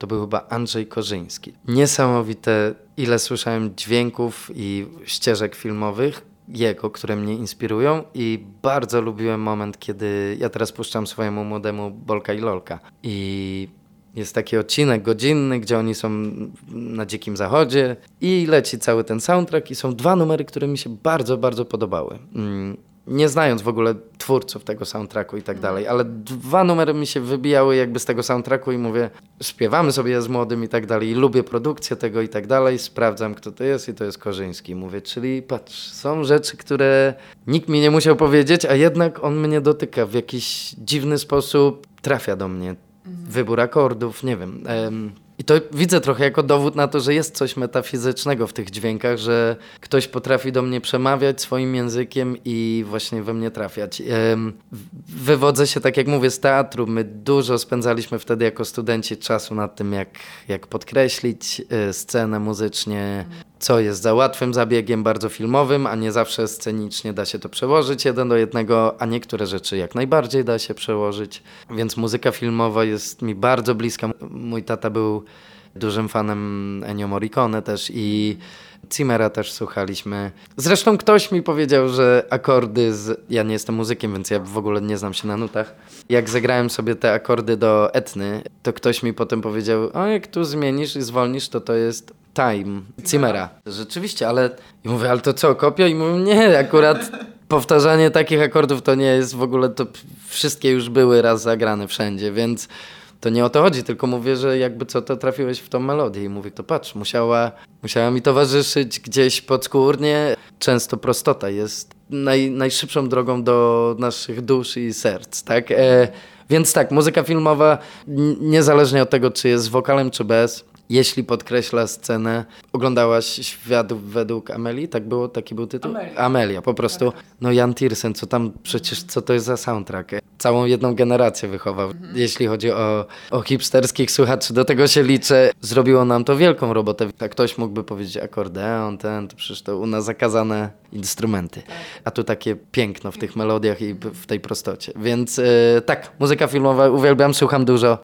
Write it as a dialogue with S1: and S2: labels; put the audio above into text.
S1: To był chyba Andrzej Korzyński. Niesamowite, ile słyszałem dźwięków i ścieżek filmowych jego, które mnie inspirują i bardzo lubiłem moment, kiedy ja teraz puszczam swojemu młodemu Bolka i Lolka i jest taki odcinek godzinny, gdzie oni są na dzikim zachodzie i leci cały ten soundtrack i są dwa numery, które mi się bardzo, bardzo podobały. Mm, nie znając w ogóle twórców tego soundtracku i tak dalej, ale dwa numery mi się wybijały jakby z tego soundtracku i mówię, śpiewamy sobie z młodym i tak dalej, i lubię produkcję tego i tak dalej, sprawdzam kto to jest i to jest Korzyński. Mówię, czyli patrz, są rzeczy, które nikt mi nie musiał powiedzieć, a jednak on mnie dotyka w jakiś dziwny sposób, trafia do mnie. Wybór akordów, nie wiem. em, I to widzę trochę jako dowód na to, że jest coś metafizycznego w tych dźwiękach, że ktoś potrafi do mnie przemawiać swoim językiem i właśnie we mnie trafiać. Wywodzę się, tak jak mówię, z teatru. My dużo spędzaliśmy wtedy jako studenci czasu nad tym, jak, jak podkreślić e, scenę muzycznie, co jest za łatwym zabiegiem, bardzo filmowym, a nie zawsze scenicznie da się to przełożyć jeden do jednego, a niektóre rzeczy jak najbardziej da się przełożyć. Więc muzyka filmowa jest mi bardzo bliska. Mój tata był dużym fanem Ennio Morricone też i Zimmera też słuchaliśmy. Zresztą ktoś mi powiedział, że akordy z... Ja nie jestem muzykiem, więc ja w ogóle nie znam się na nutach. Jak zagrałem sobie te akordy do Etny, to ktoś mi potem powiedział, o jak tu zmienisz i zwolnisz, to to jest Time Zimmera. Rzeczywiście, ale... I mówię, ale to co, kopia? I mówię, nie, akurat powtarzanie takich akordów to nie jest w ogóle, to wszystkie już były raz zagrane wszędzie, więc to nie o to chodzi, tylko mówię, że jakby co, to trafiłeś w tą melodię i mówię, to patrz, musiała, musiała mi towarzyszyć gdzieś podskórnie. Często prostota jest naj, najszybszą drogą do naszych dusz i serc, tak? E, więc tak, muzyka filmowa, niezależnie od tego, czy jest wokalem, czy bez, jeśli podkreśla scenę, oglądałaś Świat według Amelii, tak było, taki był tytuł?
S2: Amelia.
S1: Amelia, po prostu. No Jan Tiersen, co tam przecież, co to jest za soundtrack? Całą jedną generację wychował. Jeśli chodzi o, o hipsterskich słuchaczy, do tego się liczę. Zrobiło nam to wielką robotę. A ktoś mógłby powiedzieć akordeon, ten, to przecież to u nas zakazane instrumenty. A tu takie piękno w tych melodiach i w tej prostocie. Więc e, tak, muzyka filmowa uwielbiam, słucham dużo.